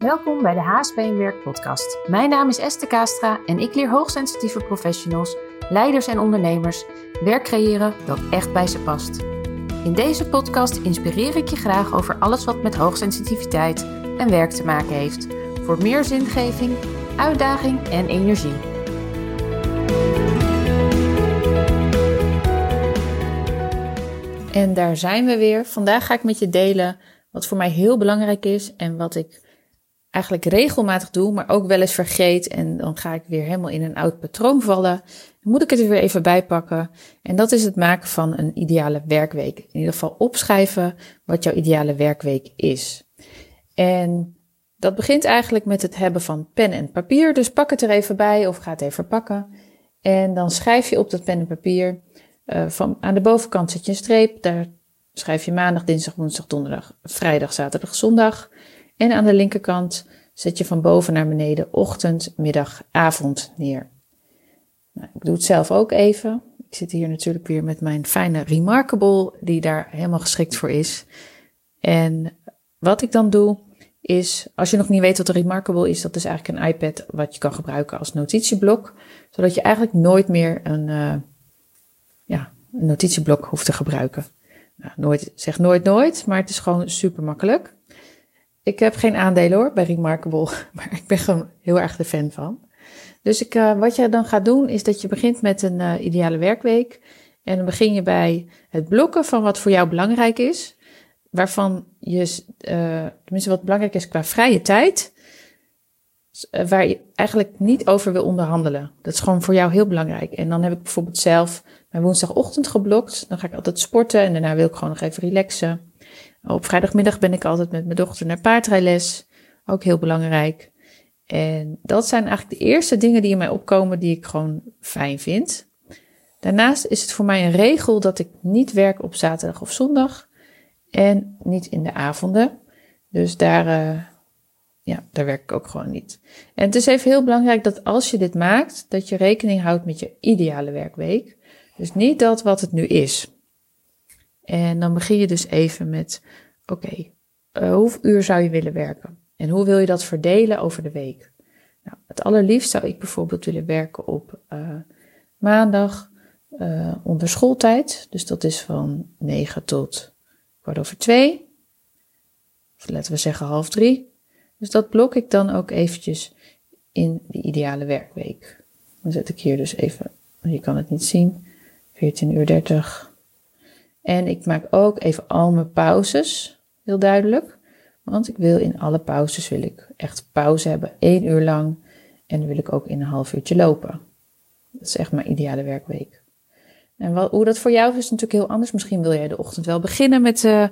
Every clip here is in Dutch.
Welkom bij de HSP Werk podcast. Mijn naam is Esther Kastra en ik leer hoogsensitieve professionals, leiders en ondernemers werk creëren dat echt bij ze past. In deze podcast inspireer ik je graag over alles wat met hoogsensitiviteit en werk te maken heeft. Voor meer zingeving, uitdaging en energie. En daar zijn we weer. Vandaag ga ik met je delen wat voor mij heel belangrijk is en wat ik eigenlijk regelmatig doe, maar ook wel eens vergeet. En dan ga ik weer helemaal in een oud patroon vallen. Dan moet ik het er weer even bij pakken. En dat is het maken van een ideale werkweek. In ieder geval opschrijven wat jouw ideale werkweek is. En dat begint eigenlijk met het hebben van pen en papier. Dus pak het er even bij of ga het even pakken. En dan schrijf je op dat pen en papier. Uh, van, aan de bovenkant zet je een streep. Daar schrijf je maandag, dinsdag, woensdag, donderdag, vrijdag, zaterdag, zondag. En aan de linkerkant zet je van boven naar beneden ochtend, middag, avond neer. Nou, ik doe het zelf ook even. Ik zit hier natuurlijk weer met mijn fijne Remarkable, die daar helemaal geschikt voor is. En wat ik dan doe, is, als je nog niet weet wat een Remarkable is, dat is eigenlijk een iPad wat je kan gebruiken als notitieblok, zodat je eigenlijk nooit meer een, uh, ja, een notitieblok hoeft te gebruiken. Nou, nooit, zeg nooit nooit, maar het is gewoon super makkelijk. Ik heb geen aandelen hoor bij Remarkable, maar ik ben gewoon heel erg de fan van. Dus ik, uh, wat je dan gaat doen is dat je begint met een uh, ideale werkweek. En dan begin je bij het blokken van wat voor jou belangrijk is. Waarvan je, uh, tenminste wat belangrijk is qua vrije tijd. Waar je eigenlijk niet over wil onderhandelen. Dat is gewoon voor jou heel belangrijk. En dan heb ik bijvoorbeeld zelf mijn woensdagochtend geblokt. Dan ga ik altijd sporten en daarna wil ik gewoon nog even relaxen. Op vrijdagmiddag ben ik altijd met mijn dochter naar paardrijles. Ook heel belangrijk. En dat zijn eigenlijk de eerste dingen die in mij opkomen die ik gewoon fijn vind. Daarnaast is het voor mij een regel dat ik niet werk op zaterdag of zondag. En niet in de avonden. Dus daar, uh, ja, daar werk ik ook gewoon niet. En het is even heel belangrijk dat als je dit maakt, dat je rekening houdt met je ideale werkweek. Dus niet dat wat het nu is. En dan begin je dus even met, oké, uh, hoeveel uur zou je willen werken? En hoe wil je dat verdelen over de week? Nou, het allerliefst zou ik bijvoorbeeld willen werken op uh, maandag uh, onder schooltijd. Dus dat is van 9 tot kwart over 2. Of laten we zeggen half 3. Dus dat blok ik dan ook eventjes in de ideale werkweek. Dan zet ik hier dus even, je kan het niet zien, 14 uur 30 en ik maak ook even al mijn pauzes, heel duidelijk. Want ik wil in alle pauzes wil ik echt pauze hebben, één uur lang. En dan wil ik ook in een half uurtje lopen. Dat is echt mijn ideale werkweek. En wat, hoe dat voor jou is, is natuurlijk heel anders. Misschien wil jij de ochtend wel beginnen met, uh,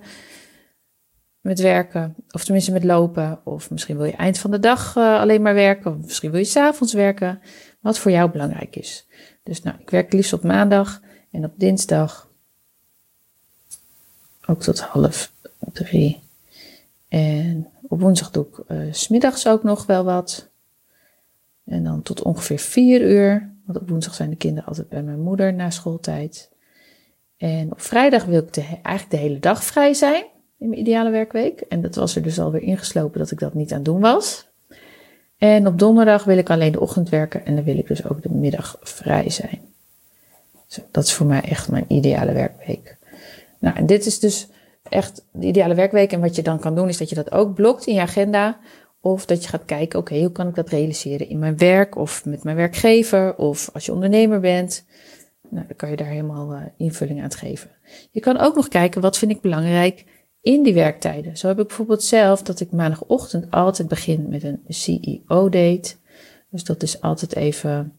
met werken. Of tenminste met lopen. Of misschien wil je eind van de dag uh, alleen maar werken. Of misschien wil je s'avonds werken. Wat voor jou belangrijk is. Dus nou, ik werk liefst op maandag en op dinsdag ook tot half drie. En op woensdag doe ik uh, smiddags ook nog wel wat. En dan tot ongeveer vier uur. Want op woensdag zijn de kinderen altijd bij mijn moeder na schooltijd. En op vrijdag wil ik eigenlijk de hele dag vrij zijn in mijn ideale werkweek. En dat was er dus alweer ingeslopen dat ik dat niet aan het doen was. En op donderdag wil ik alleen de ochtend werken en dan wil ik dus ook de middag vrij zijn. Zo, dat is voor mij echt mijn ideale werkweek. Nou, dit is dus echt de ideale werkweek. En wat je dan kan doen, is dat je dat ook blokt in je agenda. Of dat je gaat kijken, oké, hoe kan ik dat realiseren in mijn werk of met mijn werkgever of als je ondernemer bent. Nou, dan kan je daar helemaal uh, invulling aan geven. Je kan ook nog kijken, wat vind ik belangrijk in die werktijden. Zo heb ik bijvoorbeeld zelf dat ik maandagochtend altijd begin met een CEO-date. Dus dat is altijd even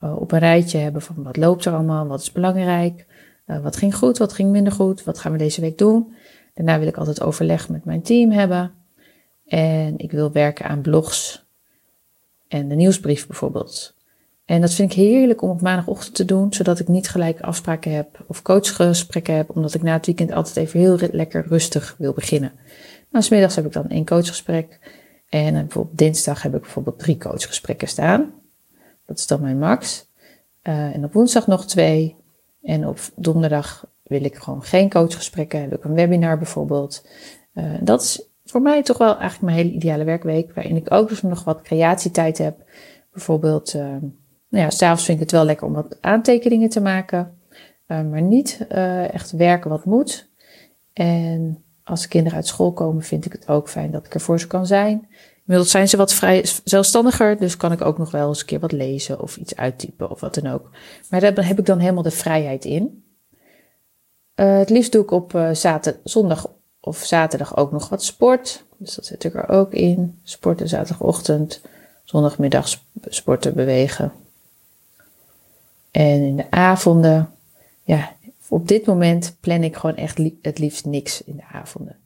uh, op een rijtje hebben van wat loopt er allemaal, wat is belangrijk. Uh, wat ging goed, wat ging minder goed, wat gaan we deze week doen. Daarna wil ik altijd overleg met mijn team hebben. En ik wil werken aan blogs en de nieuwsbrief bijvoorbeeld. En dat vind ik heerlijk om op maandagochtend te doen, zodat ik niet gelijk afspraken heb of coachgesprekken heb, omdat ik na het weekend altijd even heel lekker rustig wil beginnen. Nou, smiddags heb ik dan één coachgesprek. En bijvoorbeeld dinsdag heb ik bijvoorbeeld drie coachgesprekken staan. Dat is dan mijn max. Uh, en op woensdag nog twee. En op donderdag wil ik gewoon geen coachgesprekken, heb ik een webinar bijvoorbeeld. Uh, dat is voor mij toch wel eigenlijk mijn hele ideale werkweek. Waarin ik ook dus nog wat creatietijd heb. Bijvoorbeeld, uh, nou ja, s'avonds vind ik het wel lekker om wat aantekeningen te maken. Uh, maar niet echt werken wat moet. En als de kinderen uit school komen, vind ik het ook fijn dat ik er voor ze kan zijn. Inmiddels zijn ze wat vrij zelfstandiger, dus kan ik ook nog wel eens een keer wat lezen of iets uittypen of wat dan ook. Maar daar heb ik dan helemaal de vrijheid in. Uh, het liefst doe ik op uh, zaterdag, zondag of zaterdag ook nog wat sport. Dus dat zet ik er ook in. Sporten zaterdagochtend, zondagmiddag sporten, bewegen. En in de avonden, ja, op dit moment plan ik gewoon echt het liefst niks in de avonden.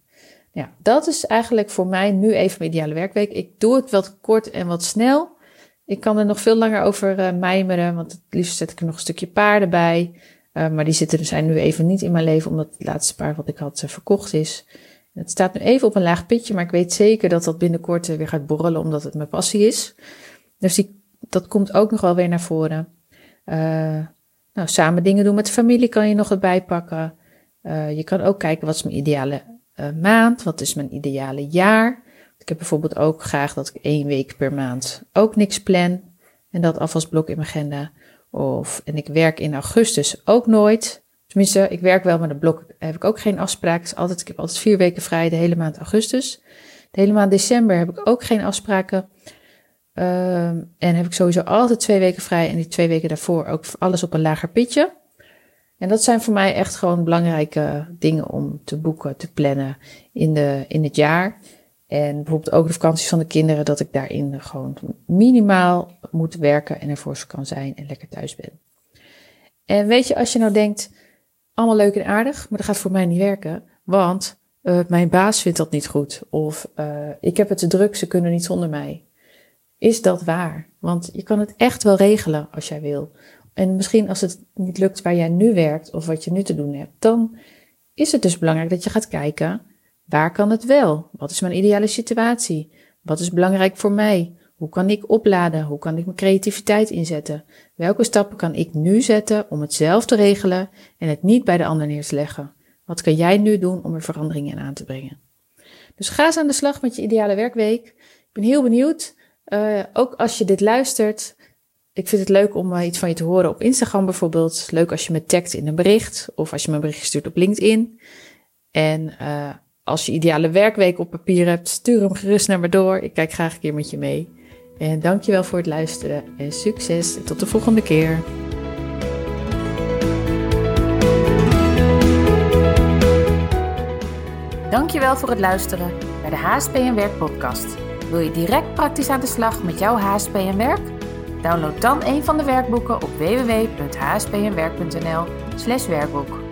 Ja, dat is eigenlijk voor mij nu even mijn ideale werkweek. Ik doe het wat kort en wat snel. Ik kan er nog veel langer over uh, mijmeren, want het liefst zet ik er nog een stukje paarden bij. Uh, maar die zitten, zijn nu even niet in mijn leven, omdat het laatste paard wat ik had uh, verkocht is. Het staat nu even op een laag pitje, maar ik weet zeker dat dat binnenkort weer gaat borrelen, omdat het mijn passie is. Dus die, dat komt ook nog wel weer naar voren. nou, samen dingen doen met de familie kan je nog erbij pakken. je kan ook kijken wat is mijn ideale uh, maand? Wat is mijn ideale jaar? Ik heb bijvoorbeeld ook graag dat ik één week per maand ook niks plan en dat alvast blok in mijn agenda. Of, en ik werk in augustus ook nooit. Tenminste, ik werk wel, maar de blok heb ik ook geen afspraken. altijd, ik heb altijd vier weken vrij de hele maand augustus. De hele maand december heb ik ook geen afspraken. Um, en heb ik sowieso altijd twee weken vrij en die twee weken daarvoor ook alles op een lager pitje. En dat zijn voor mij echt gewoon belangrijke dingen om te boeken, te plannen in, de, in het jaar. En bijvoorbeeld ook de vakanties van de kinderen, dat ik daarin gewoon minimaal moet werken en ervoor kan zijn en lekker thuis ben. En weet je, als je nou denkt, allemaal leuk en aardig, maar dat gaat voor mij niet werken, want uh, mijn baas vindt dat niet goed. Of uh, ik heb het te druk, ze kunnen niet zonder mij. Is dat waar? Want je kan het echt wel regelen als jij wil. En misschien als het niet lukt waar jij nu werkt of wat je nu te doen hebt, dan is het dus belangrijk dat je gaat kijken, waar kan het wel? Wat is mijn ideale situatie? Wat is belangrijk voor mij? Hoe kan ik opladen? Hoe kan ik mijn creativiteit inzetten? Welke stappen kan ik nu zetten om het zelf te regelen en het niet bij de ander neer te leggen? Wat kan jij nu doen om er veranderingen in aan te brengen? Dus ga eens aan de slag met je ideale werkweek. Ik ben heel benieuwd. Uh, ook als je dit luistert, ik vind het leuk om uh, iets van je te horen op Instagram bijvoorbeeld. Leuk als je me tagt in een bericht of als je me een bericht stuurt op LinkedIn. En uh, als je ideale werkweek op papier hebt, stuur hem gerust naar me door. Ik kijk graag een keer met je mee. En dankjewel voor het luisteren en succes. tot de volgende keer. Dankjewel voor het luisteren naar de HSP en Werk podcast. Wil je direct praktisch aan de slag met jouw HSP en Werk? Download dan een van de werkboeken op www.hspnwerk.nl/werkboek.